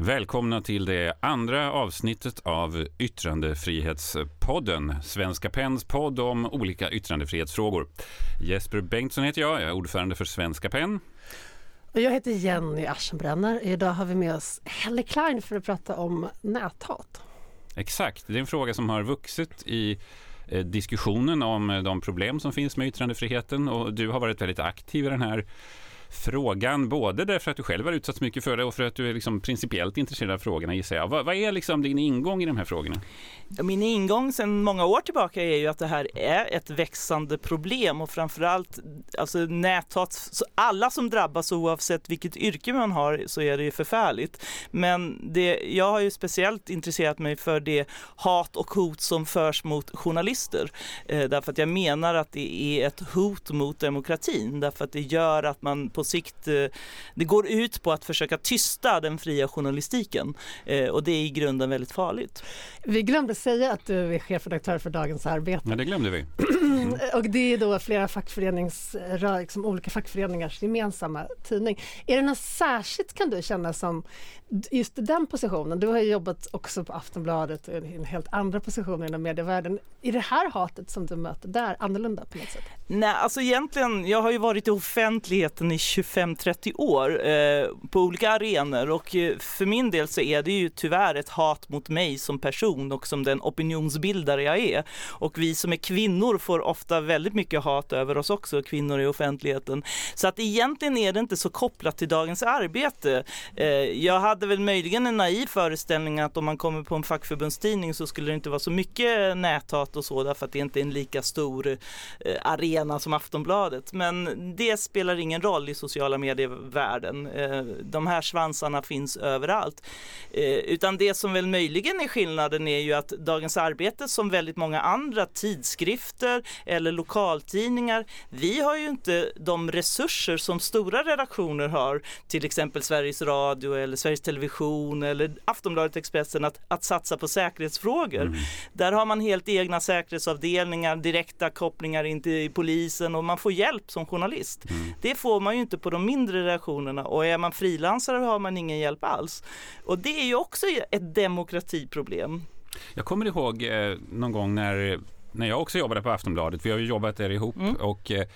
Välkomna till det andra avsnittet av Yttrandefrihetspodden, Svenska Penns podd om olika yttrandefrihetsfrågor. Jesper Bengtsson heter jag, jag är ordförande för Svenska. Och jag heter Jenny Aschenbrenner. Idag har vi med oss Helle Klein för att prata om näthat. Exakt, det är en fråga som har vuxit i eh, diskussionen om eh, de problem som finns med yttrandefriheten och du har varit väldigt aktiv i den här frågan, både därför att du själv har utsatts mycket för det och för att du är liksom principiellt intresserad av frågorna gissar jag. Vad, vad är liksom din ingång i de här frågorna? Min ingång sedan många år tillbaka är ju att det här är ett växande problem och framförallt alltså näthat, så alla som drabbas oavsett vilket yrke man har så är det ju förfärligt. Men det, jag har ju speciellt intresserat mig för det hat och hot som förs mot journalister. Eh, därför att jag menar att det är ett hot mot demokratin därför att det gör att man på sikt, eh, det går ut på att försöka tysta den fria journalistiken eh, och det är i grunden väldigt farligt. Vi glömde säga att du är chefredaktör för Dagens Arbete. Ja, det glömde vi. Och det är då flera fackförenings, liksom olika fackföreningars gemensamma tidning. Är det något särskilt kan du känna som just den positionen? Du har ju jobbat också på Aftonbladet och i helt andra positioner inom medievärlden. Är det här hatet som du möter där annorlunda på något sätt? Nej, alltså egentligen, jag har ju varit i offentligheten i 25-30 år eh, på olika arenor och eh, för min del så är det ju tyvärr ett hat mot mig som person och som den opinionsbildare jag är. Och vi som är kvinnor får ofta väldigt mycket hat över oss också, kvinnor i offentligheten. Så att egentligen är det inte så kopplat till dagens arbete. Eh, jag hade väl möjligen en naiv föreställning att om man kommer på en fackförbundstidning så skulle det inte vara så mycket näthat och så därför att det inte är en lika stor eh, arena som Aftonbladet. Men det spelar ingen roll i sociala medievärlden. Eh, de här svansarna finns överallt. Utan det som väl möjligen är skillnaden är ju att Dagens Arbete som väldigt många andra tidskrifter eller lokaltidningar, vi har ju inte de resurser som stora redaktioner har, till exempel Sveriges Radio eller Sveriges Television eller Aftonbladet Expressen, att, att satsa på säkerhetsfrågor. Mm. Där har man helt egna säkerhetsavdelningar, direkta kopplingar in till polisen och man får hjälp som journalist. Mm. Det får man ju inte på de mindre redaktionerna och är man frilansare har man ingen hjälp alls. Och det är ju också ett demokratiproblem. Jag kommer ihåg eh, någon gång när, när jag också jobbade på Aftonbladet, vi har ju jobbat där ihop mm. och eh,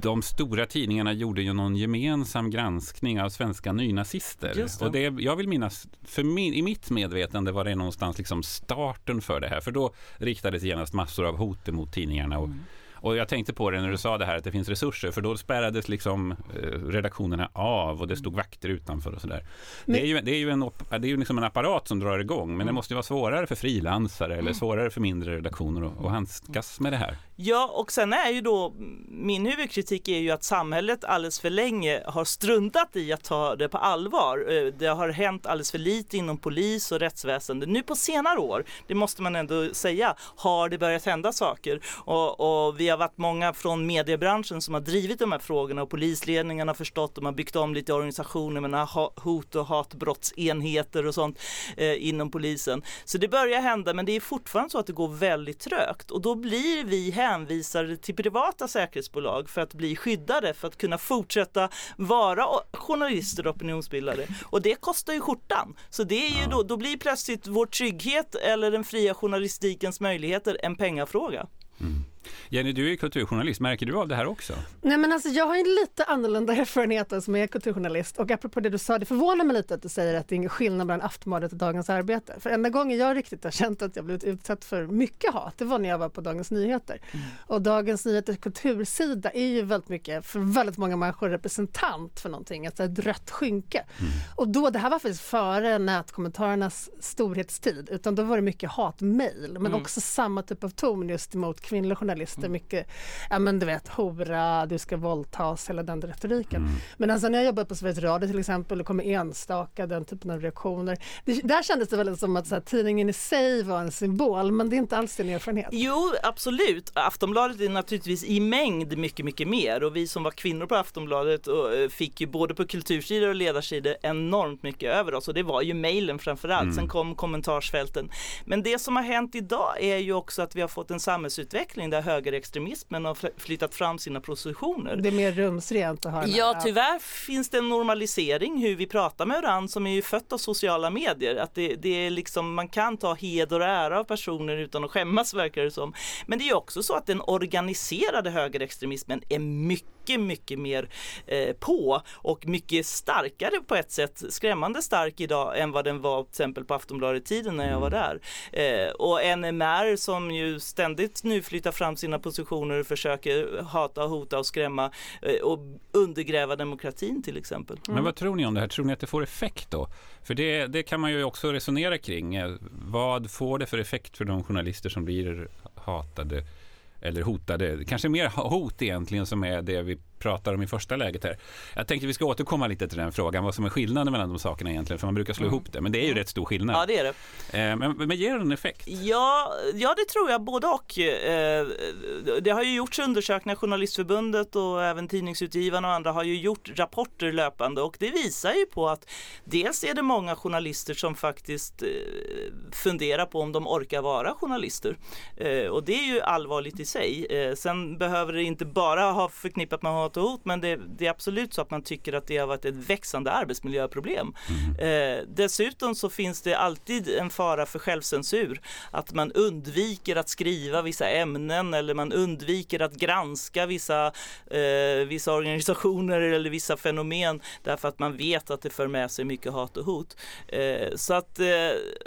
de stora tidningarna gjorde ju någon gemensam granskning av svenska nynazister. Det. Och det, jag vill minnas, för min, i mitt medvetande var det någonstans liksom starten för det här. För då riktades genast massor av hot mot tidningarna. Och, mm. Och jag tänkte på det när du sa det här att det finns resurser för då spärrades liksom eh, redaktionerna av och det stod vakter utanför och sådär. Det är ju, det är ju, en, det är ju liksom en apparat som drar igång men det mm. måste ju vara svårare för frilansare eller mm. svårare för mindre redaktioner att, att handskas med det här. Ja, och sen är ju då min huvudkritik är ju att samhället alldeles för länge har struntat i att ta det på allvar. Eh, det har hänt alldeles för lite inom polis och rättsväsende. Nu på senare år, det måste man ändå säga, har det börjat hända saker. Och, och vi har varit många från mediebranschen som har drivit de här frågorna och polisledningen har förstått, de har byggt om lite organisationer med hot och hatbrottsenheter och sånt eh, inom polisen. Så det börjar hända, men det är fortfarande så att det går väldigt trögt och då blir vi hänvisade till privata säkerhetsbolag för att bli skyddade för att kunna fortsätta vara journalister och opinionsbildare. Och det kostar ju skjortan. Så det är ju då, då blir plötsligt vår trygghet eller den fria journalistikens möjligheter en pengafråga. Mm. Jenny, du är kulturjournalist. Märker du av det här också? Nej, men alltså, jag har en lite annorlunda erfarenhet som är kulturjournalist. Och apropå det du sa, det förvånar mig lite att du säger att det är ingen skillnad mellan Aftonbladet och Dagens Arbete. För enda gången jag riktigt har känt att jag blivit utsatt för mycket hat, det var när jag var på Dagens Nyheter. Mm. Och Dagens Nyheters kultursida är ju väldigt mycket, för väldigt många människor, representant för någonting, alltså ett rött skynke. Mm. Och då, det här var faktiskt före nätkommentarernas storhetstid, utan då var det mycket hatmejl, men mm. också samma typ av ton just emot kvinnliga journalister journalister mm. mycket, ja men du vet hora, du ska våldtas, hela den retoriken. Mm. Men alltså när jag jobbade på Sveriges Radio till exempel, det kommer enstaka den typen av reaktioner. Det, där kändes det väl som att så här, tidningen i sig var en symbol, men det är inte alls din erfarenhet. Jo, absolut. Aftonbladet är naturligtvis i mängd mycket, mycket mer och vi som var kvinnor på Aftonbladet och, eh, fick ju både på kultursidor och ledarsidor enormt mycket över oss och det var ju mejlen framförallt. Mm. Sen kom kommentarsfälten. Men det som har hänt idag är ju också att vi har fått en samhällsutveckling där högerextremismen har flyttat fram sina positioner. Det är mer rumsrent att den Ja, tyvärr finns det en normalisering hur vi pratar med varandra som är ju fött av sociala medier. Att det, det är liksom, man kan ta heder och ära av personer utan att skämmas verkar det som. Men det är också så att den organiserade högerextremismen är mycket, mycket mer eh, på och mycket starkare på ett sätt, skrämmande stark idag än vad den var till exempel på Aftonbladet-tiden när jag var där. Eh, och NMR som ju ständigt nu flyttar fram sina positioner och försöker hata, hota och skrämma eh, och undergräva demokratin till exempel. Mm. Men vad tror ni om det här? Tror ni att det får effekt då? För det, det kan man ju också resonera kring. Eh, vad får det för effekt för de journalister som blir hatade eller hotade? Kanske mer hot egentligen som är det vi pratar om i första läget här. Jag tänkte vi ska återkomma lite till den frågan, vad som är skillnaden mellan de sakerna egentligen, för man brukar slå mm. ihop det, men det är ju rätt stor skillnad. Ja, det är det. Eh, men, men ger den effekt? Ja, ja, det tror jag, både och. Eh, det har ju gjorts undersökningar, Journalistförbundet och även Tidningsutgivarna och andra har ju gjort rapporter löpande och det visar ju på att dels är det många journalister som faktiskt eh, funderar på om de orkar vara journalister. Och det är ju allvarligt i sig. Sen behöver det inte bara ha förknippat med hat och hot men det, det, är absolut så att man tycker att det har varit ett växande arbetsmiljöproblem. Mm. Eh, dessutom så finns det alltid en fara för självcensur. Att man undviker att skriva vissa ämnen eller man undviker att granska vissa, eh, vissa organisationer eller vissa fenomen därför att man vet att det för med sig mycket hat och hot. Eh, så att eh,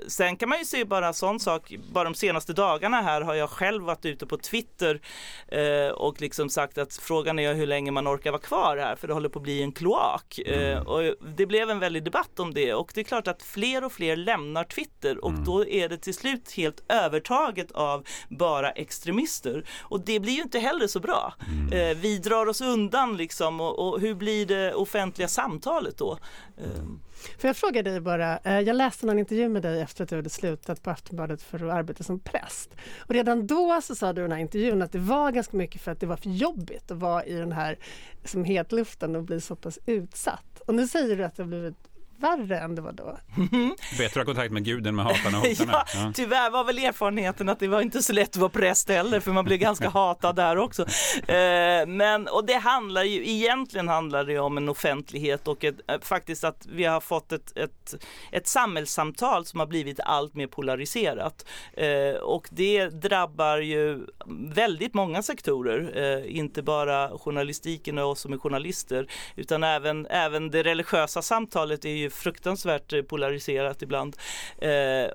sen kan man ju se bara sån sak, bara de senaste dagarna här har jag själv varit ute på Twitter eh, och liksom sagt att frågan är hur länge länge man orkar vara kvar här för det håller på att bli en kloak. Mm. Eh, och det blev en väldig debatt om det och det är klart att fler och fler lämnar Twitter och mm. då är det till slut helt övertaget av bara extremister. Och det blir ju inte heller så bra. Mm. Eh, vi drar oss undan liksom och, och, hur blir det offentliga samtalet då? Eh. För jag frågar dig bara, eh, jag läste en intervju med dig efter att du hade slutat på Aftonbladet för att arbeta som präst. Och redan då så sa du i den här intervjun att det var ganska mycket för att det var för jobbigt att vara i den här som hetluften och bli så pass utsatt. Och nu säger du att det har blivit värre än det var då. Bättre att ha kontakt med Gud än med hatarna och hotarna. ja, Tyvärr var väl erfarenheten att det var inte så lätt att vara präst heller för man blev ganska hatad där också. Eh, men, och det handlar ju, egentligen handlar det om en offentlighet och ett, eh, faktiskt att vi har fått ett, ett, ett samhällssamtal som har blivit allt mer polariserat. Eh, och det drabbar ju väldigt många sektorer, inte bara journalistiken och oss som är journalister, utan även, även det religiösa samtalet är ju fruktansvärt eh, polariserat ibland. Eh,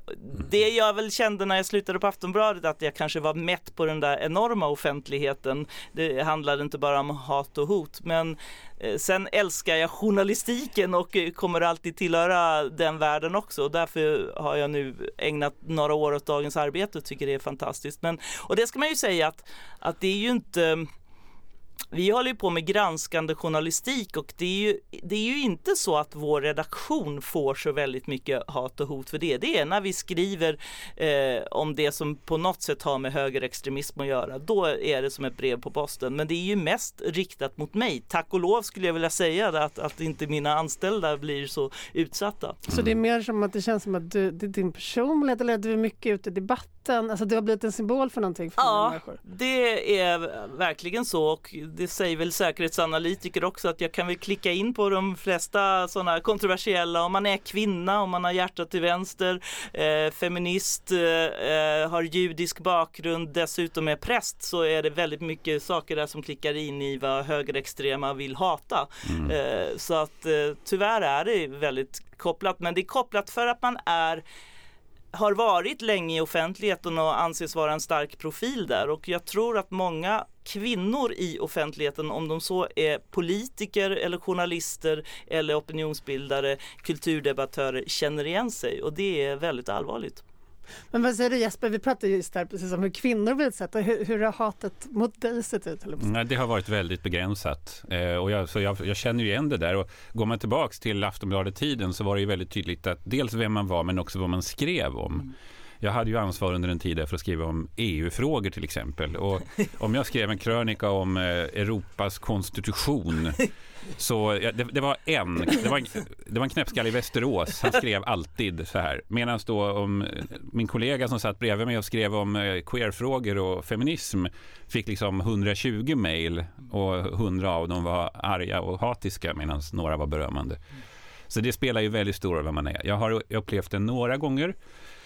det jag väl kände när jag slutade på Aftonbladet att jag kanske var mätt på den där enorma offentligheten. Det handlade inte bara om hat och hot men eh, Sen älskar jag journalistiken och kommer alltid tillhöra den världen också. Därför har jag nu ägnat några år åt dagens arbete och tycker det är fantastiskt. Men, och det ska man ju säga att, att det är ju inte vi håller på med granskande journalistik och det är, ju, det är ju inte så att vår redaktion får så väldigt mycket hat och hot för det. Det är när vi skriver eh, om det som på något sätt har med högerextremism att göra. Då är det som ett brev på posten. Men det är ju mest riktat mot mig. Tack och lov skulle jag vilja säga att, att inte mina anställda blir så utsatta. Så det är mer som att det känns som att du, det är din personlighet eller att du är mycket ute i debatt debatten, alltså det har blivit en symbol för någonting för ja, människor. det är verkligen så och det säger väl säkerhetsanalytiker också att jag kan väl klicka in på de flesta sådana kontroversiella om man är kvinna, om man har hjärtat till vänster, eh, feminist, eh, eh, har judisk bakgrund, dessutom är präst så är det väldigt mycket saker där som klickar in i vad högerextrema vill hata. Mm. Eh, så att eh, tyvärr är det väldigt kopplat men det är kopplat för att man är har varit länge i offentligheten och anses vara en stark profil där och jag tror att många kvinnor i offentligheten, om de så är politiker eller journalister eller opinionsbildare, kulturdebattörer, känner igen sig och det är väldigt allvarligt. Men vad säger du Jesper, vi pratade just där precis om hur kvinnor blir utsatta. Hur, hur har hatet mot dig sett ut? Nej, det har varit väldigt begränsat. Eh, och jag, så jag, jag, känner ju igen det där. Och går man tillbaks till Aftonbladet-tiden så var det ju väldigt tydligt att dels vem man var men också vad man skrev om. Mm jag hade ju ansvar under en tid för att skriva om EU-frågor till exempel. Och om jag skrev en krönika om eh, Europas konstitution så det, det, var en, det var en, det var en knäppskalle i Västerås, han skrev alltid så här. Medan då om min kollega som satt bredvid mig och skrev om eh, queerfrågor och feminism fick liksom 120 mejl och 100 av dem var arga och hatiska medan några var berömmande. Så det spelar ju väldigt stor roll vad man är. Jag har upplevt det några gånger Eh,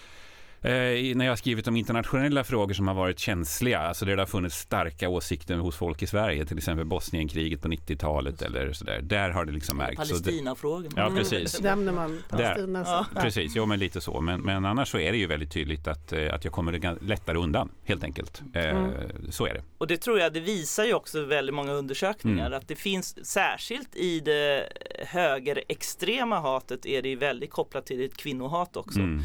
när jag har skrivit om internationella frågor som har varit känsliga, alltså där det har funnits starka åsikter hos folk i Sverige, till exempel Bosnienkriget på 90-talet eller sådär. Där har det liksom märkts. Palestinafrågan. Ja, precis. Nämner man Palestina. Ja. Precis, jo men lite så. Men, men annars så är det ju väldigt tydligt att, eh, att jag kommer lättare undan, helt enkelt. Eh, mm. Så är det. Och det tror jag, det visar ju också väldigt många undersökningar, mm. att det finns, särskilt i det högerextrema hatet, är det väldigt kopplat till ett kvinnohat också. Mm.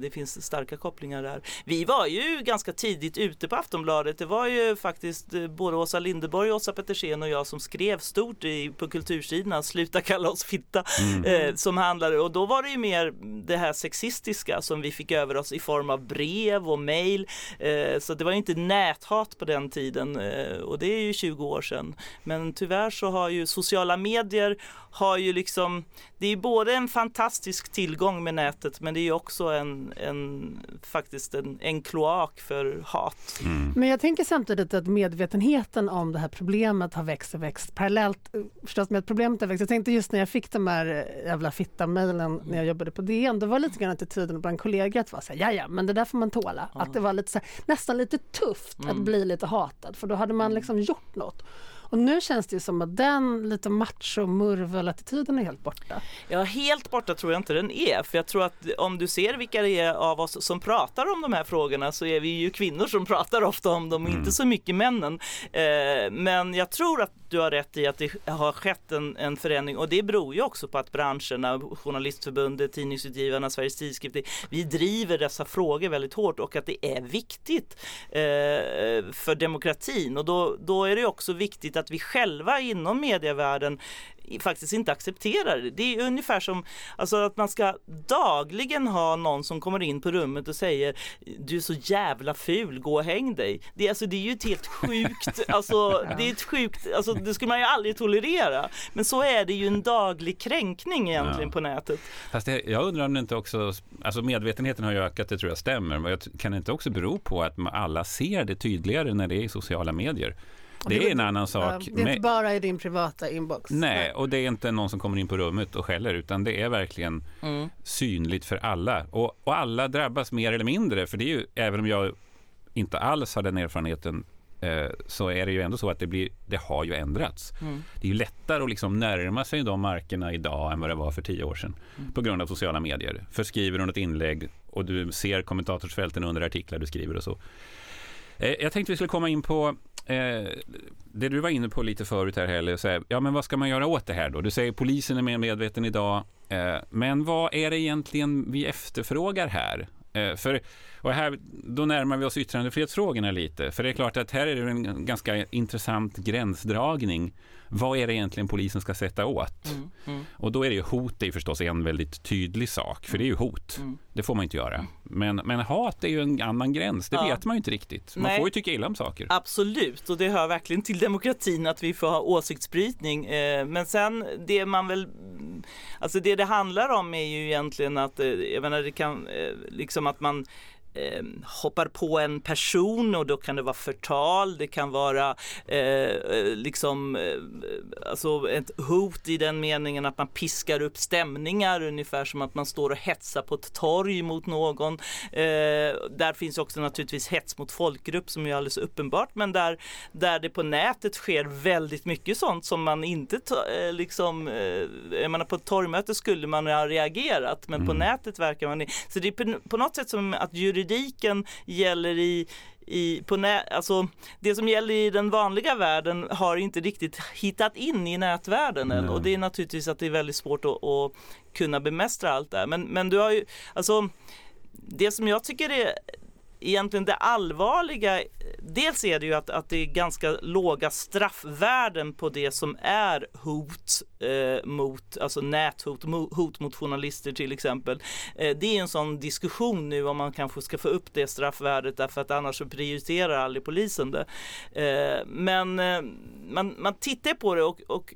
Det finns starka starka kopplingar där. Vi var ju ganska tidigt ute på Aftonbladet. Det var ju faktiskt eh, både Åsa Linderborg, Åsa Petersen och jag som skrev stort i, på kultursidorna, Sluta kalla oss fitta, mm. eh, som handlade, och då var det ju mer det här sexistiska som vi fick över oss i form av brev och mejl. Eh, så det var ju inte näthat på den tiden eh, och det är ju 20 år sedan. Men tyvärr så har ju sociala medier har ju liksom, det är både en fantastisk tillgång med nätet men det är också en, en faktiskt en, en kloak för hat. Mm. Men jag tänker samtidigt att medvetenheten om det här problemet har växt och växt parallellt eh, förstås med att problemet har växt. Jag tänkte just när jag fick de här eh, jävla fitta-mejlen mm. när jag jobbade på DN, det var lite grann attityden bland kollegor att vara så här, ja men det där får man tåla. Mm. Att det var lite så här, nästan lite tufft att mm. bli lite hatad för då hade man liksom gjort något. Och nu känns det som att den lite macho murvel-attityden är helt borta. Ja, helt borta tror jag inte den är. För jag tror att om du ser vilka det är av oss som pratar om de här frågorna så är vi ju kvinnor som pratar ofta om dem, mm. inte så mycket männen. Eh, men jag tror att du har rätt i att det har skett en, en förändring och det beror ju också på att branscherna, Journalistförbundet, Tidningsutgivarna, Sveriges Tidskrift, vi driver dessa frågor väldigt hårt och att det är viktigt eh, för demokratin och då, då är det också viktigt att vi själva inom medievärlden faktiskt inte accepterar det. Det är ungefär som alltså, att man ska dagligen ha någon som kommer in på rummet och säger du är så jävla ful, gå och häng dig. Det, alltså, det är ju ett helt sjukt, alltså, det är ett sjukt, alltså, det skulle man ju aldrig tolerera. Men så är det ju en daglig kränkning egentligen ja. på nätet. Fast det, jag undrar om det inte också, alltså medvetenheten har ju ökat, det tror jag stämmer, men kan det inte också bero på att alla ser det tydligare när det är i sociala medier? Det är en annan sak. Det är inte bara i din privata inbox. Nej, och det är inte någon som kommer in på rummet och skäller, utan det är verkligen mm. synligt för alla. Och, och, alla drabbas mer eller mindre, för det är ju, även om jag inte alls har den erfarenheten, eh, så är det ju ändå så att det, blir, det har ju ändrats. Mm. Det är ju lättare att liksom närma sig de markerna idag än vad det var för tio år sedan, mm. på grund av sociala medier. För skriver du något inlägg och du ser kommentatorsfälten under artiklar du skriver och så. Eh, jag tänkte vi skulle komma in på eh, det du var inne på lite förut här Helle, så här, ja men vad ska man göra åt det här då? Du säger polisen är mer medveten idag, eh, men vad är det egentligen vi efterfrågar här? Eh, för, och här, då närmar vi oss yttrandefrihetsfrågorna lite, för det är klart att här är det en ganska intressant gränsdragning vad är det egentligen polisen ska sätta åt? Mm, mm. Och då är det ju hot är förstås en väldigt tydlig sak, för det är ju hot. Mm. Det får man inte göra. Men, men hat är ju en annan gräns, det ja. vet man ju inte riktigt. Man Nej. får ju tycka illa om saker. Absolut, och det hör verkligen till demokratin att vi får ha åsiktsbrytning. Eh, men sen det man väl, alltså det det handlar om är ju egentligen att, eh, jag menar det kan, eh, liksom att man eh, hoppar på en person och då kan det vara förtal, det kan vara eh, eh, liksom eh, alltså ett hot i den meningen att man piskar upp stämningar ungefär som att man står och hetsar på ett torg mot någon. Eh, där finns också naturligtvis hets mot folkgrupp som är alldeles uppenbart men där, där det på nätet sker väldigt mycket sånt som man inte eh, liksom, jag menar på ett torgmöte skulle man ha reagerat men mm. på nätet verkar man så det är på något sätt som att juridik juridiken gäller i i, på nä, alltså, det som gäller i den vanliga världen har inte riktigt hittat in i nätvärlden än. Och det är naturligtvis att det är väldigt svårt att, att kunna bemästra allt det men, men du har ju, alltså det som jag tycker är egentligen det allvarliga dels är det ju att, att det är ganska låga straffvärden på det som är hot eh, mot, alltså näthot, hot mot journalister till exempel. Eh, det är en sån diskussion nu om man kanske ska få upp det straffvärdet därför att annars så prioriterar aldrig polisen det. Eh, men eh, man, man tittar på det och, och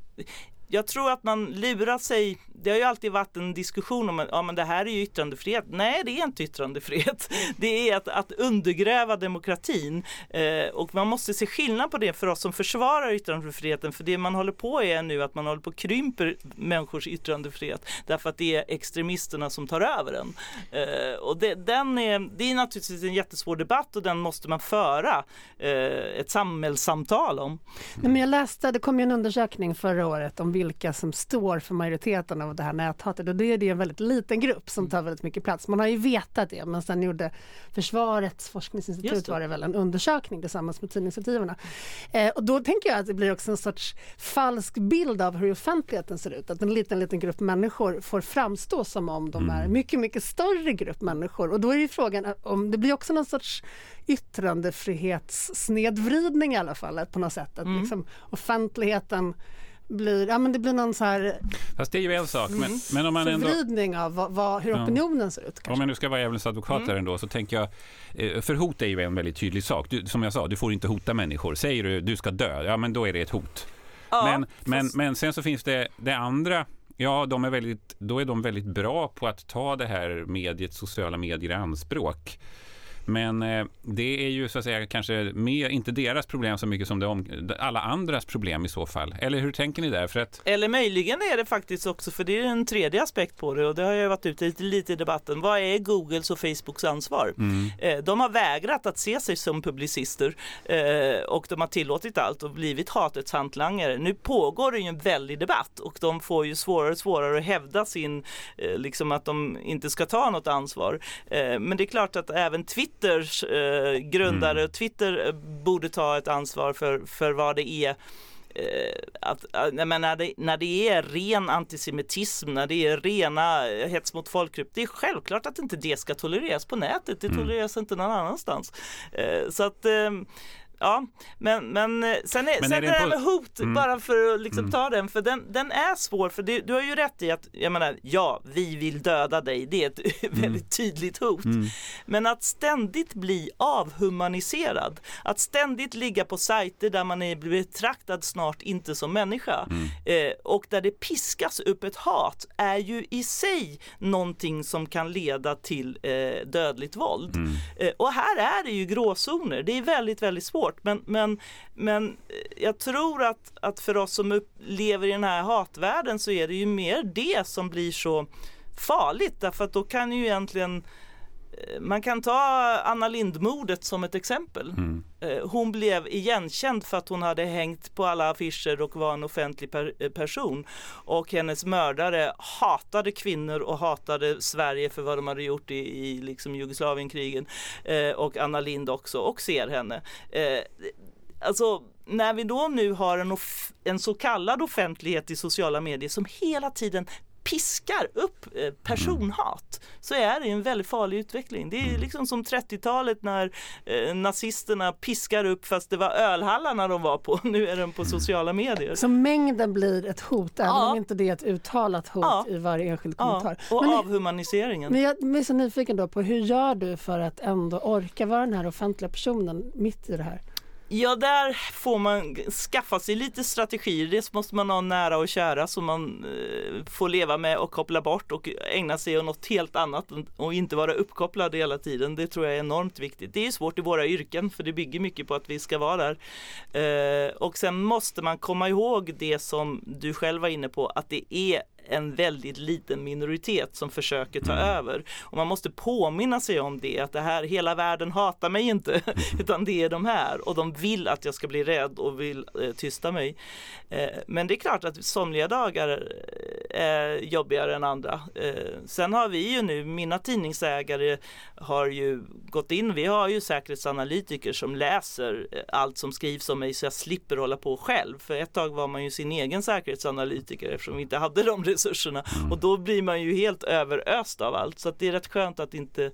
jag tror att man lurar sig det har ju alltid varit en diskussion om att ja, men det här är ju yttrandefrihet. Nej, det är inte yttrandefrihet. Det är att, att undergräva demokratin eh, och man måste se skillnad på det för oss som försvarar yttrandefriheten. För det man håller på är nu att man håller på att krymper människors yttrandefrihet därför att det är extremisterna som tar över den. Eh, och det, den är, det är naturligtvis en jättesvår debatt och den måste man föra eh, ett samhällssamtal om. Nej, men jag läste, det kom ju en undersökning förra året om vilka som står för majoriteten av det här näthatet och det är det en väldigt liten grupp som tar väldigt mycket plats. Man har ju vetat det men sen gjorde Försvarets forskningsinstitut det. var det väl en undersökning tillsammans med tidningsutgivarna. Eh, och då tänker jag att det blir också en sorts falsk bild av hur offentligheten ser ut. Att en liten, liten grupp människor får framstå som om de är mm. mycket, mycket större grupp människor. Och då är ju frågan om det blir också någon sorts yttrandefrihetssnedvridning i alla fall på något sätt. Att mm. liksom offentligheten blir, ja men det blir någon så här Fast det är ju en sak. Men, mm. men om man ändå, förvridning av vad, vad, hur opinionen ja. ser ut. Kanske. Om jag nu ska vara djävulens advokat mm. här ändå så tänker jag, eh, för hot är ju en väldigt tydlig sak. Du, som jag sa, du får inte hota människor. Säger du du ska dö, ja men då är det ett hot. Ja, men, fast... men, men sen så finns det det andra Ja, de är väldigt, då är de väldigt bra på att ta det här mediet, sociala medier i anspråk. Men eh, det är ju så att säga kanske mer, inte deras problem så mycket som det om, alla andras problem i så fall. Eller hur tänker ni där? För att... Eller möjligen är det faktiskt också, för det är en tredje aspekt på det och det har jag varit ute lite, lite i debatten. Vad är Googles och Facebooks ansvar? Mm. Eh, de har vägrat att se sig som publicister eh, och de har tillåtit allt och blivit hatets hantlangare. Nu pågår det ju en väldig debatt och de får ju svårare och svårare att hävda sin, eh, liksom att de inte ska ta något ansvar. Eh, men det är klart att även Twitter Twitters eh, grundare, mm. Twitter eh, borde ta ett ansvar för, för vad det är eh, att, men när, det, när det är ren antisemitism, när det är rena hets mot folkgrupp, det är självklart att inte det ska tolereras på nätet. Det mm. tolereras mm. inte någon annanstans. Så att ja, men, men eh, sen, är, men sen är det, det här med hot, mm. bara för att liksom mm. ta den, för den, den är svår, för det, du har ju rätt i att, jag menar, ja, vi vill döda dig, det är ett mm. väldigt tydligt hot. Mm. Men att ständigt bli avhumaniserad, att ständigt ligga på sajter där man är betraktad snart inte som människa mm. eh, och där det piskas upp ett hat är ju i sig någonting som kan leda till eh, dödligt våld. Mm. Eh, och här är det ju gråzoner, det är väldigt, väldigt svårt svårt. Men, men, men jag tror att, att för oss som lever i den här hatvärlden så är det ju mer det som blir så farligt. Därför att då kan ju egentligen eh, man kan ta Anna Lindmordet som ett exempel. Mm. Eh, hon blev igenkänd för att hon hade hängt på alla affischer och var en offentlig per eh, person. Och hennes mördare hatade kvinnor och hatade Sverige för vad de hade gjort i, i liksom Jugoslavienkrigen. Eh, och Anna Lind också och ser henne. Eh, alltså när vi då nu har en, en så kallad offentlighet i sociala medier som hela tiden piskar upp eh, personhat så är det en väldigt farlig utveckling. Det är mm. liksom som 30-talet när eh, nazisterna piskar upp fast det var ölhallarna de var på. Nu är de på mm. sociala medier. Så mängden blir ett hot ja. även om inte det är ett uttalat hot ja. i varje enskild kommentar. Ja. Och men, avhumaniseringen. Men jag är så nyfiken då på hur gör du för att ändå orka vara den här offentliga personen mitt i det här? Ja, där får man skaffa sig lite strategier. Dels måste man ha nära och kära som man eh, får leva med och koppla bort och ägna sig åt något helt annat och inte vara uppkopplad hela tiden. Det tror jag är enormt viktigt. Det är svårt i våra yrken för det bygger mycket på att vi ska vara där. Eh, och sen måste man komma ihåg det som du själv var inne på att det är en väldigt liten minoritet som försöker ta mm. över. Och man måste påminna sig om det, att det här, hela världen hatar mig inte, utan det är de här och de vill att jag ska bli rädd och vill eh, tysta mig. Eh, men det är klart att somliga dagar eh, är jobbigare än andra. Eh, sen har vi ju nu, mina tidningsägare har ju gått in, vi har ju säkerhetsanalytiker som läser eh, allt som skrivs om mig så jag slipper hålla på själv. För ett tag var man ju sin egen säkerhetsanalytiker eftersom vi inte hade de resurserna mm. och då blir man ju helt överöst av allt så att det är rätt skönt att inte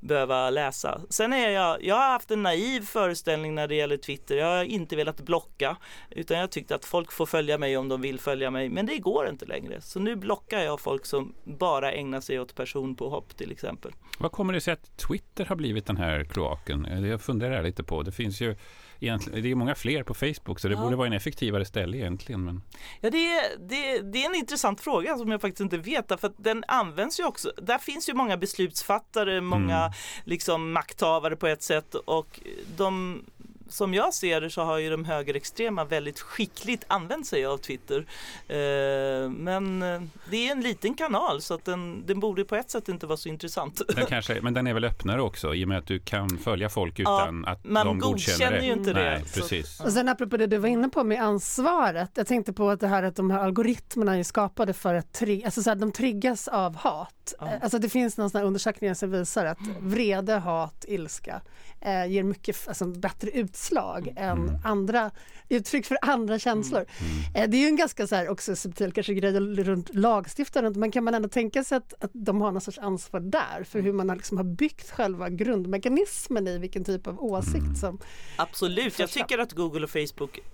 behöva läsa. Sen är jag, jag har haft en naiv föreställning när det gäller Twitter. Jag har inte velat blocka utan jag tyckte att folk får följa mig om de vill följa mig. Men det går inte längre. Så nu blockar jag folk som bara ägnar sig åt personpåhopp till exempel. Vad kommer det sig att Twitter har blivit den här kloaken? Jag funderar lite på. Det finns ju egentligen, det är många fler på Facebook så det ja. borde vara en effektivare ställe egentligen. Men... Ja, det är, det, det är en intressant fråga som jag faktiskt inte vet för att den används ju också. Där finns ju många beslutsfattare, många mm. liksom makthavare på ett sätt och de som jag ser det så har ju de högerextrema väldigt skickligt använt sig av Twitter. Eh, men eh, det är en liten kanal så att den, den borde på ett sätt inte vara så intressant. Den kanske, men den är väl öppnare också i och med att du kan följa folk utan ja, att de godkänner det. ju inte det. Nej, precis. Och sen apropå det du var inne på med ansvaret. Jag tänkte på att det här att de här algoritmerna är skapade för att tri alltså så här, de triggas av hat. Ja. Alltså det finns någon sån undersökningar som visar att vrede, hat, ilska eh, ger mycket alltså, bättre utslag mm. än mm. andra uttryck för andra känslor. Mm. mm. Eh, det är ju en ganska så här, också subtil kanske grej runt lagstiftaren men kan man ändå tänka sig att, att de har någon sorts ansvar där för hur man har, liksom har byggt själva grundmekanismen i vilken typ av åsikt mm. som Absolut, jag tycker att Google och Facebook eh,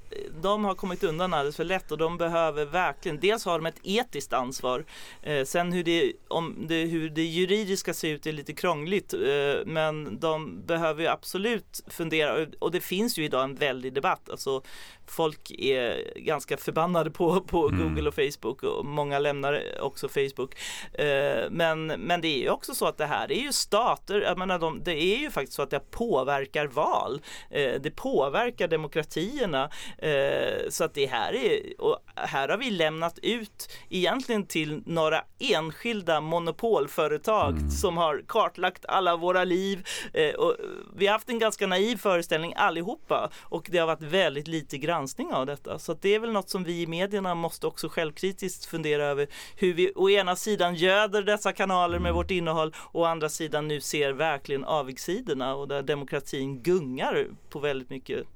de har kommit undan alldeles för lätt och de behöver verkligen, dels har de ett etiskt ansvar, eh, sen hur det, om det, hur det juridiska ser ut är lite krångligt, eh, men de behöver absolut fundera och det finns ju idag en väldig debatt. Alltså, folk är ganska förbannade på, på mm. Google och Facebook och många lämnar också Facebook. Eh, men, men det är ju också så att det här är ju stater, jag menar de, det är ju faktiskt så att det påverkar val. Eh, det påverkar demokratierna. Eh, så att det här är, och här har vi lämnat ut egentligen till några enskilda monopolföretag mm. som har kartlagt alla våra liv. Eh, och vi har haft en ganska naiv föreställning allihopa och det har varit väldigt lite granskning av detta. Så det är väl något som vi i medierna måste också självkritiskt fundera över hur vi å ena sidan göder dessa kanaler med mm. vårt innehåll och å andra sidan nu ser verkligen avigsidorna och där demokratin gungar på väldigt mycket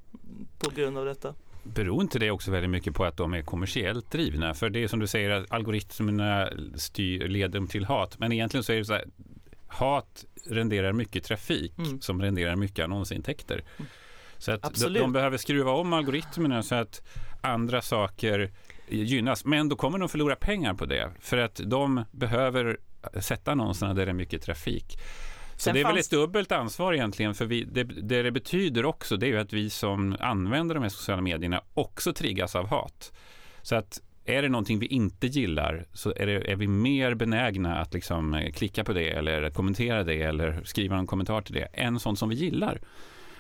på grund av detta. Beror inte det också väldigt mycket på att de är kommersiellt drivna? För det är som du säger att algoritmerna styr, leder till hat. Men egentligen så är det så här, hat renderar mycket trafik mm. som renderar mycket annonsintäkter. Mm. Så att de, de, behöver skruva om algoritmerna så att andra saker gynnas. Men då kommer de förlora pengar på det för att de behöver sätta annonserna där det är mycket trafik. Så det är fanns... väl ett dubbelt ansvar egentligen. För vi, det, det, det betyder också det är att vi som använder de här sociala medierna också triggas av hat. Så att är det någonting vi inte gillar så är, det, är vi mer benägna att liksom klicka på det eller kommentera det eller skriva en kommentar till det än sånt som vi gillar.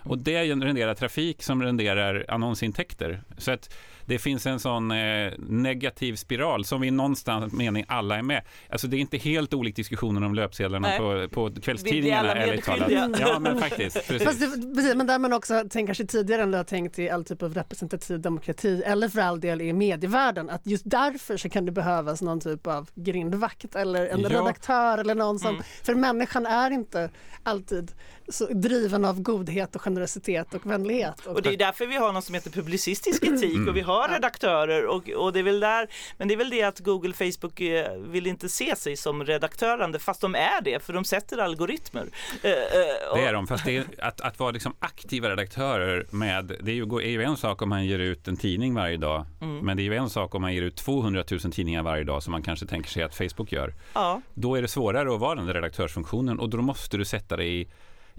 Och det renderar trafik som renderar annonsintäkter. Så att det finns en sån eh, negativ spiral som i någonstans mening alla är med. Alltså det är inte helt olikt diskussionen om löpsedlarna på, på kvällstidningarna. Ärligt talat. Ja, men faktiskt. Precis. Fast det, precis, men där man också tänker sig tidigare än du har tänkt i all typ av representativ demokrati eller för all del i medievärlden att just därför så kan det behövas någon typ av grindvakt eller en ja. redaktör eller någon som, mm. för människan är inte alltid så driven av godhet och generositet och vänlighet. Och, och det är därför vi har något som heter publicistisk etik mm. och vi har redaktörer och, och det är väl där, men det är väl det att Google, Facebook eh, vill inte se sig som redaktörande fast de är det för de sätter algoritmer. Eh, eh, det är de, fast det är, att, att vara liksom aktiva redaktörer med, det är ju, är ju en sak om man ger ut en tidning varje dag, mm. men det är ju en sak om man ger ut 200 000 tidningar varje dag som man kanske tänker sig att Facebook gör. Ja. Då är det svårare att vara den redaktörsfunktionen och då måste du sätta dig i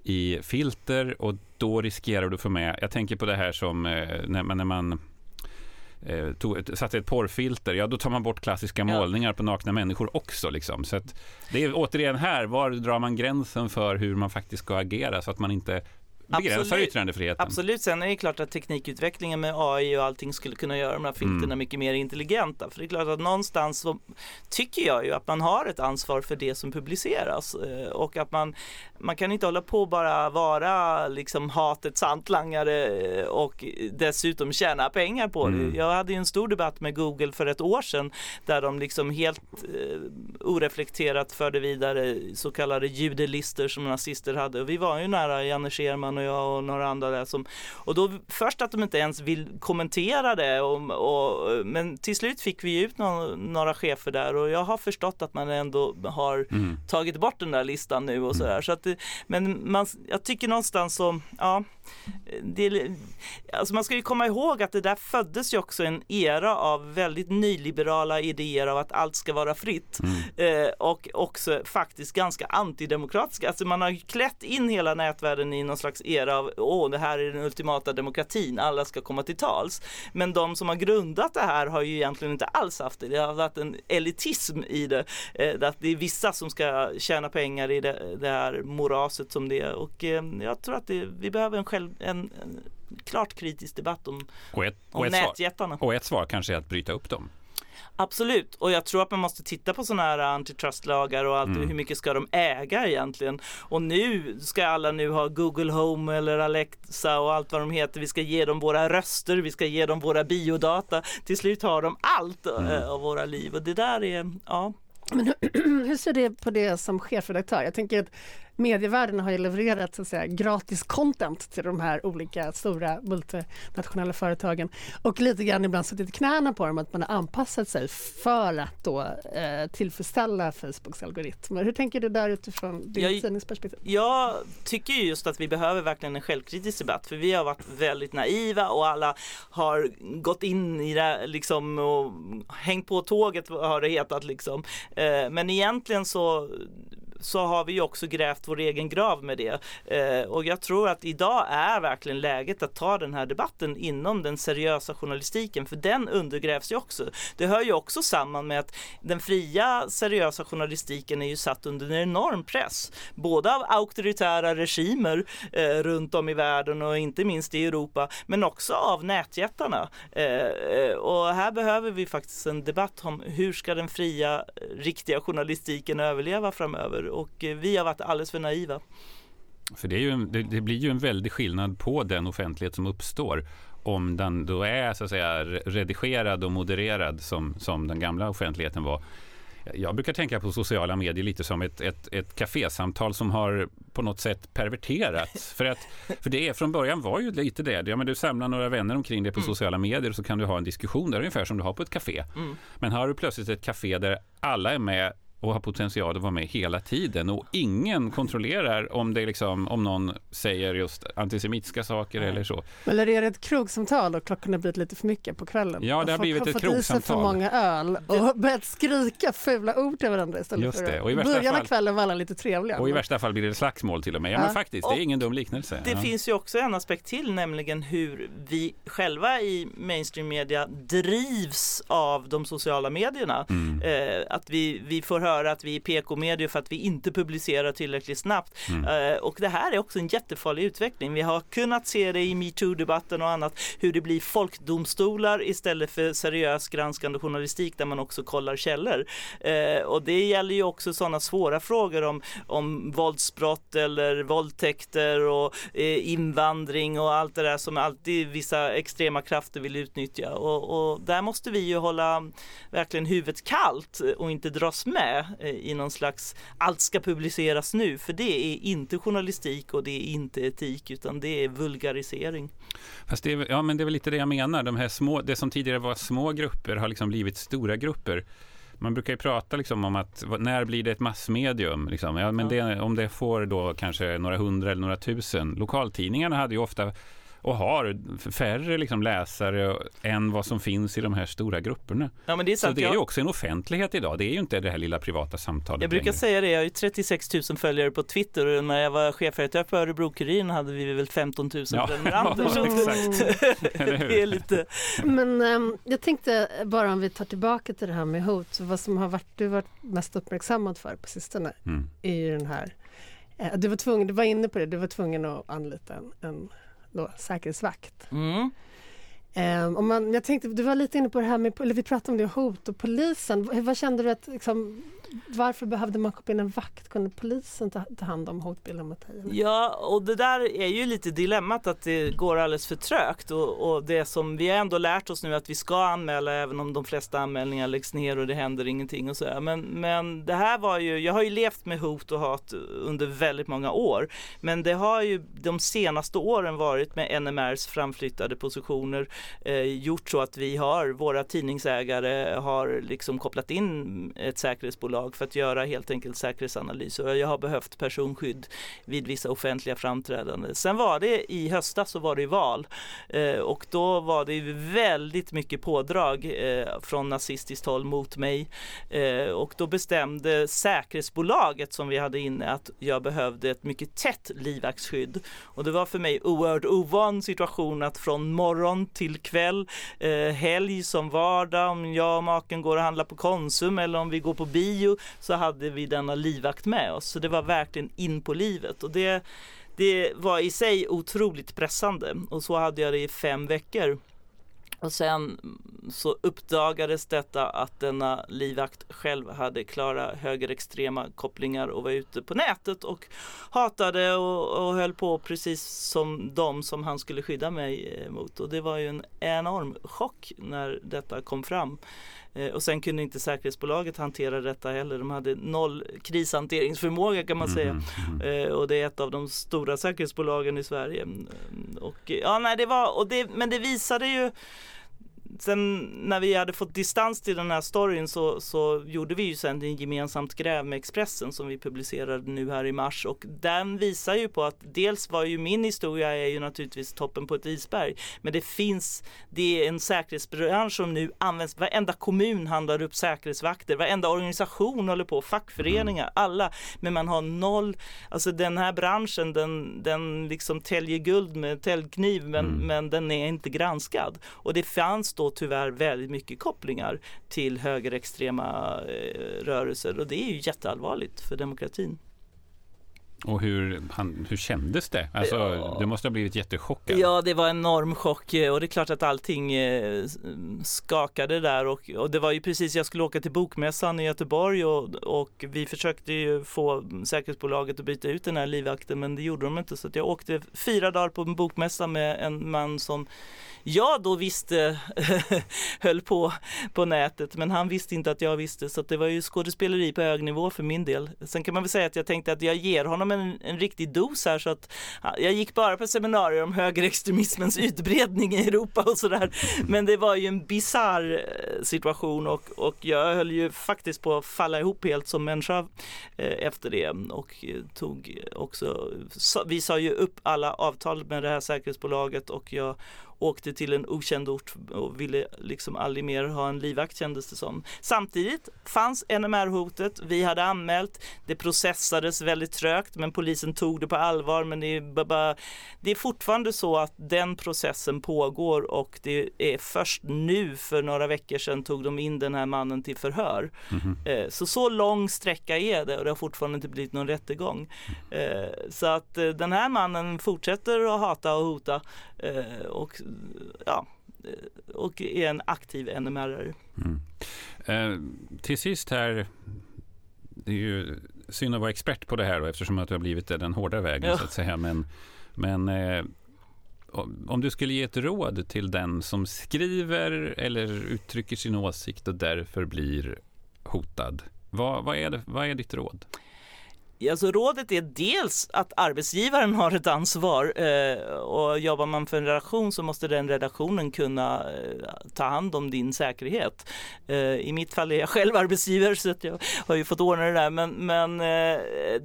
i filter och då riskerar du att få med, jag tänker på det här som eh, när man, när man eh, tog, satte ett porrfilter, ja då tar man bort klassiska målningar på nakna människor också. Liksom. Så det är återigen här, var drar man gränsen för hur man faktiskt ska agera så att man inte begränsar Absolut. yttrandefriheten. Absolut, sen är det klart att teknikutvecklingen med AI och allting skulle kunna göra de här filterna mm. mycket mer intelligenta. För det är klart att någonstans så tycker jag ju att man har ett ansvar för det som publiceras eh, och att man, man kan inte hålla på bara vara liksom hatets hantlangare eh, och dessutom tjäna pengar på det. Mm. Jag hade ju en stor debatt med Google för ett år sedan där de liksom helt uh, oreflekterat förde vidare så kallade judelistor som nazister hade och vi var ju nära Janne Scherman och jag och några andra där som, och då först att de inte ens vill kommentera det och, och men till slut fick vi ut någon, några chefer där och jag har förstått att man ändå har mm. tagit bort den där listan nu och sådär. Så att, men man, jag tycker någonstans så, ja, det, alltså man ska ju komma ihåg att det där föddes ju också en era av väldigt nyliberala idéer av att allt ska vara fritt mm. eh, och också faktiskt ganska antidemokratiska. Alltså man har klätt in hela nätvärlden i någon slags era av åh, det här är den ultimata demokratin, alla ska komma till tals. Men de som har grundat det här har ju egentligen inte alls haft det. Det har varit en elitism i det, eh, att det är vissa som ska tjäna pengar i det, det här moraset som det är och eh, jag tror att det, vi behöver en själv, en, en klart kritisk debatt om, och ett, om och ett nätjättarna. Svar, och ett svar kanske är att bryta upp dem. Absolut, och jag tror att man måste titta på sådana här antitrustlagar och allt, mm. hur mycket ska de äga egentligen? Och nu ska alla nu ha Google Home eller Alexa och allt vad de heter. Vi ska ge dem våra röster, vi ska ge dem våra biodata. Till slut har de allt mm. äh, av våra liv och det där är, ja. Men hur ser det på det som chefredaktör? Jag tänker att medievärlden har ju levererat så att säga, gratis content till de här olika stora multinationella företagen och lite grann ibland suttit i knäna på dem att man har anpassat sig för att då eh, tillfredsställa Facebooks algoritmer. Hur tänker du där utifrån ditt tidningsperspektiv? Jag tycker just att vi behöver verkligen en självkritisk debatt för vi har varit väldigt naiva och alla har gått in i det liksom och hängt på tåget har det hetat liksom. Eh, men egentligen så så har vi också grävt vår egen grav med det. Eh, och jag tror att idag är verkligen läget att ta den här debatten inom den seriösa journalistiken, för den undergrävs ju också. Det hör ju också samman med att den fria seriösa journalistiken är ju satt under en enorm press, både av auktoritära regimer eh, runt om i världen och inte minst i Europa, men också av nätjättarna. Eh, eh och här behöver vi faktiskt en debatt om hur ska den fria, eh, riktiga journalistiken överleva framöver och eh, vi har varit alldeles för naiva. För det, en, det, det, blir ju en väldig skillnad på den offentlighet som uppstår om den då är så att säga redigerad och modererad som, som den gamla offentligheten var. Jag brukar tänka på sociala medier lite som ett, ett, ett kafésamtal som har på något sätt perverterats. för, att, för det är, från början var ju lite det. Ja, men du samlar några vänner omkring dig på mm. sociala medier och så kan du ha en diskussion där ungefär som du har på ett kafé. Mm. Men har du plötsligt ett kafé där alla är med och har potential att vara med hela tiden och ingen kontrollerar om, det liksom, om någon säger just antisemitiska saker eller så. Eller är det ett krogsamtal och klockan har blivit lite för mycket på kvällen? Ja, det har blivit ett krogsamtal. fått i sig för många öl och börjat skrika fula ord till varandra istället just det. Och i början av kvällen var alla lite trevliga. Och i värsta fall blir det slagsmål till och med. Ja, ja. men faktiskt, det är ingen dum liknelse. Det ja. finns ju också en aspekt till, nämligen hur vi själva i mainstream media drivs av de sociala medierna. Mm. Eh, att vi, vi får höra att vi är PK-medier för att vi inte publicerar tillräckligt snabbt. Mm. Uh, och det här är också en jättefarlig utveckling. Vi har kunnat se det i metoo-debatten och annat hur det blir folkdomstolar istället för seriös granskande journalistik där man också kollar källor. Uh, och det gäller ju också sådana svåra frågor om, om våldsbrott eller våldtäkter och uh, invandring och allt det där som alltid vissa extrema krafter vill utnyttja. Och, och där måste vi ju hålla verkligen huvudet kallt och inte dras med i någon slags allt ska publiceras nu för det är inte journalistik och det är inte etik utan det är vulgarisering. Fast det är, ja, men det är väl lite det jag menar. De här små, det som tidigare var små grupper har liksom blivit stora grupper. Man brukar ju prata liksom om att när blir det ett massmedium? Liksom? Ja, men det, om det får då kanske några hundra eller några tusen. Lokaltidningarna hade ju ofta och har färre liksom läsare än vad som finns i de här stora grupperna. Ja, men det är så det är ju också en offentlighet idag. Det är ju inte det här lilla privata samtalet. Jag brukar längre. säga det, jag har ju 36 000 följare på Twitter och när jag var chefredaktör på Örebro-Kuriren hade vi väl 15 000 ja. prenumeranter. det är lite... Men um, jag tänkte bara om vi tar tillbaka till det här med hot, vad som har varit, du varit mest uppmärksammad för på sistone mm. är ju den här eh, du var tvungen, du var inne på det, du var tvungen att anlita en, en då, säkerhetsvakt. Mm. Um, om man, jag tänkte, du var lite inne på det här med, eller vi pratade om det, hot och polisen. Vad kände du att, liksom, varför behövde man koppla in en vakt? Kunde polisen ta, ta hand om hotbilden mot dig? Ja, och det där är ju lite dilemmat att det går alldeles för trögt och, och det som vi har ändå lärt oss nu att vi ska anmäla även om de flesta anmälningar läggs ner och det händer ingenting och så Men, men det här var ju, jag har ju levt med hot och hat under väldigt många år. Men det har ju de senaste åren varit med NMRs framflyttade positioner eh, gjort så att vi har, våra tidningsägare har liksom kopplat in ett säkerhetsbolag för att göra helt enkelt säkerhetsanalyser. Jag har behövt personskydd vid vissa offentliga framträdanden. Sen var det i höstas så var det val eh, och då var det väldigt mycket pådrag eh, från nazistiskt håll mot mig eh, och då bestämde säkerhetsbolaget som vi hade inne att jag behövde ett mycket tätt livvaktsskydd och det var för mig oerhört ovan situation att från morgon till kväll, helg som vardag, om jag och maken går och handlar på Konsum eller om vi går på bio så hade vi denna livvakt med oss. Så det var verkligen in på livet och det, det var i sig otroligt pressande och så hade jag det i fem veckor. Och sen så uppdagades detta att denna livvakt själv hade klara högerextrema kopplingar och var ute på nätet och hatade och, och höll på precis som de som han skulle skydda mig eh, mot. Och det var ju en enorm chock när detta kom fram. Eh, och sen kunde inte säkerhetsbolaget hantera detta heller. De hade noll krishanteringsförmåga kan man säga. Mm, mm. Och det är ett av de stora säkerhetsbolagen i Sverige. Och, ja, nej, det var, och det, men det visade ju sen när vi hade fått distans till den här storyn så, så gjorde vi ju sen en gemensamt gräv med Expressen som vi publicerade nu här i mars och den visar ju på att dels var ju min historia är ju naturligtvis toppen på ett isberg men det finns, det är en säkerhetsbransch som nu används, varenda kommun handlar upp säkerhetsvakter, varenda organisation håller på, fackföreningar, mm. alla, men man har noll, alltså den här branschen den, den liksom täljer guld med täljkniv men, mm. men den är inte granskad och det fanns då tyvärr väldigt mycket kopplingar till högerextrema eh, rörelser och det är ju jätteallvarligt för demokratin. Och hur, han, hur kändes det? Alltså, ja. Du måste ha blivit jättechockad. Ja, det var en enorm chock och det är klart att allting eh, skakade där och, och, det var ju precis, jag skulle åka till Bokmässan i Göteborg och, och vi försökte ju få säkerhetsbolaget att byta ut den här livvakten men det gjorde de inte så jag åkte fyra dagar på en bokmässa med en man som jag då visste höll på på nätet men han visste inte att jag visste så det var ju skådespeleri på hög nivå för min del. Sen kan man väl säga att jag tänkte att jag ger honom en, en riktig dos här så att jag gick bara på seminarier om högerextremismens utbredning i Europa och sådär. Men det var ju en bizarr eh, situation och, och jag höll ju faktiskt på att falla ihop helt som människa eh, efter det och tog också, vi sa ju upp alla avtal med det här säkerhetsbolaget och jag åkte till en okänd ort och ville liksom aldrig mer ha en livvakt kändes det som. Samtidigt fanns NMR-hotet, vi hade anmält, det processades väldigt trögt men polisen tog det på allvar men det är, bara, det är fortfarande så att den processen pågår och det är först nu för några veckor sedan tog de in den här mannen till förhör. Mm -hmm. Så så lång sträcka är det och det har fortfarande inte blivit någon rättegång. Mm. Så att eh, den här mannen fortsätter att hata och hota och ja, och är en aktiv NMR-are. Mm. Eh, till sist här, det är ju synd att vara expert på det här då, eftersom att du har blivit den hårda vägen ja. så att säga. Men, men eh, om du skulle ge ett råd till den som skriver eller uttrycker sin åsikt och därför blir hotad. Vad, vad, är, det, vad är ditt råd? Alltså rådet är dels att arbetsgivaren har ett ansvar eh, och jobbar man för en redaktion så måste den redaktionen kunna eh, ta hand om din säkerhet. Eh, I mitt fall är jag själv arbetsgivare så att jag har ju fått ordna det där men, men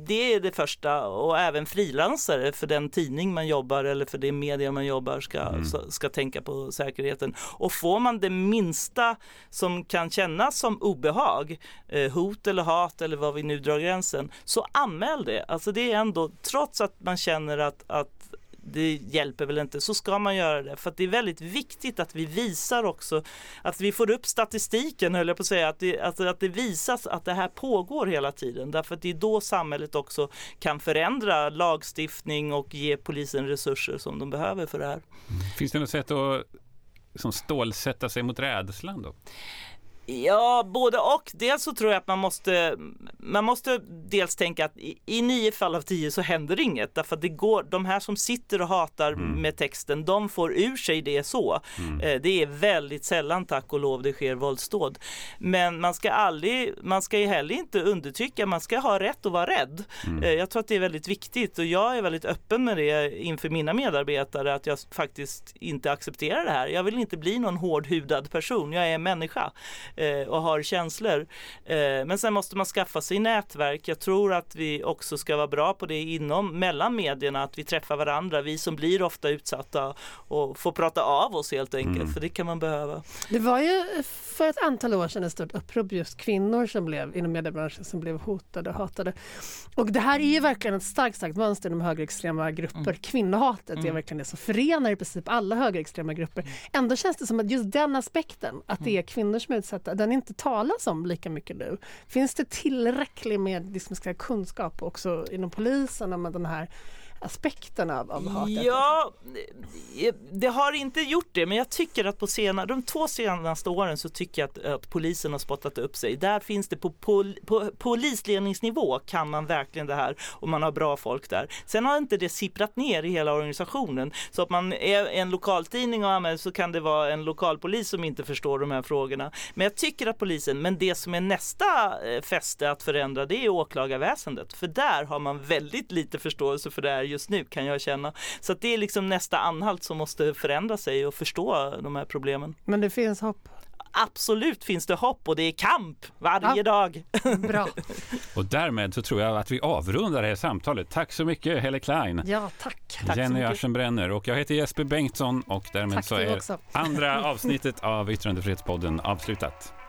det är det första och även frilansare för den tidning man jobbar eller för det media man jobbar ska, mm. ska, ska tänka på säkerheten. Och får man det minsta som kan kännas som obehag, eh, hot eller hat eller vad vi nu drar gränsen, så anmäl det. Alltså det är ändå, trots att man känner att, att det hjälper väl inte, så ska man göra det. För att det är väldigt viktigt att vi visar också, att vi får upp statistiken höll jag på att säga, att det, alltså att det visas att det här pågår hela tiden. Därför att det är då samhället också kan förändra lagstiftning och ge polisen resurser som de behöver för det här. Finns det något sätt att som stålsätta sig mot rädslan då? Ja, både och. Dels så tror jag att man måste, man måste dels tänka att i, i nio fall av tio så händer inget. Därför att det går, de här som sitter och hatar mm. med texten, de får ur sig det så. Mm. Eh, det är väldigt sällan, tack och lov, det sker våldsdåd. Men man ska aldrig, man ska ju heller inte undertrycka, man ska ha rätt att vara rädd. Mm. Eh, jag tror att det är väldigt viktigt och jag är väldigt öppen med det inför mina medarbetare, att jag faktiskt inte accepterar det här. Jag vill inte bli någon hårdhudad person, jag är en människa eh, och har känslor. Eh, men sen måste man skaffa sig nätverk. Jag tror att vi också ska vara bra på det inom, mellan medierna, att vi träffar varandra, vi som blir ofta utsatta och får prata av oss helt enkelt, mm. för det kan man behöva. Det var ju för ett antal år sedan ett stort upprop just kvinnor som blev inom mediebranschen som blev hotade och hatade. Och det här är ju verkligen ett starkt, starkt mönster inom högerextrema grupper. Mm. Kvinnohatet mm. är verkligen det som förenar i princip alla högerextrema grupper. Mm. Ändå känns det som att just den aspekten, att det är mm. kvinnor som är utsatta, den inte talas om lika mycket nu. Finns det tillräcklig med liksom, kunskap också inom polisen om den här aspekterna av, av hatet? Ja, det har inte gjort det, men jag tycker att på senare, de två senaste åren så tycker jag att, att polisen har spottat upp sig. Där finns det på, pol, på polisledningsnivå kan man verkligen det här och man har bra folk där. Sen har inte det sipprat ner i hela organisationen så att man är en lokaltidning och använder så kan det vara en lokalpolis som inte förstår de här frågorna. Men jag tycker att polisen, men det som är nästa eh, fäste att förändra det är åklagarväsendet. För där har man väldigt lite förståelse för det här just nu kan jag känna. Så det är liksom nästa anhalt som måste förändra sig och förstå de här problemen. Men det finns hopp? Absolut finns det hopp och det är kamp varje ja. dag. Bra. och därmed så tror jag att vi avrundar det här samtalet. Tack så mycket Helle Klein. Ja, tack. Jenny Aschenbrenner och jag heter Jesper Bengtsson och därmed tack så är andra avsnittet av Yttrandefrihetspodden avslutat.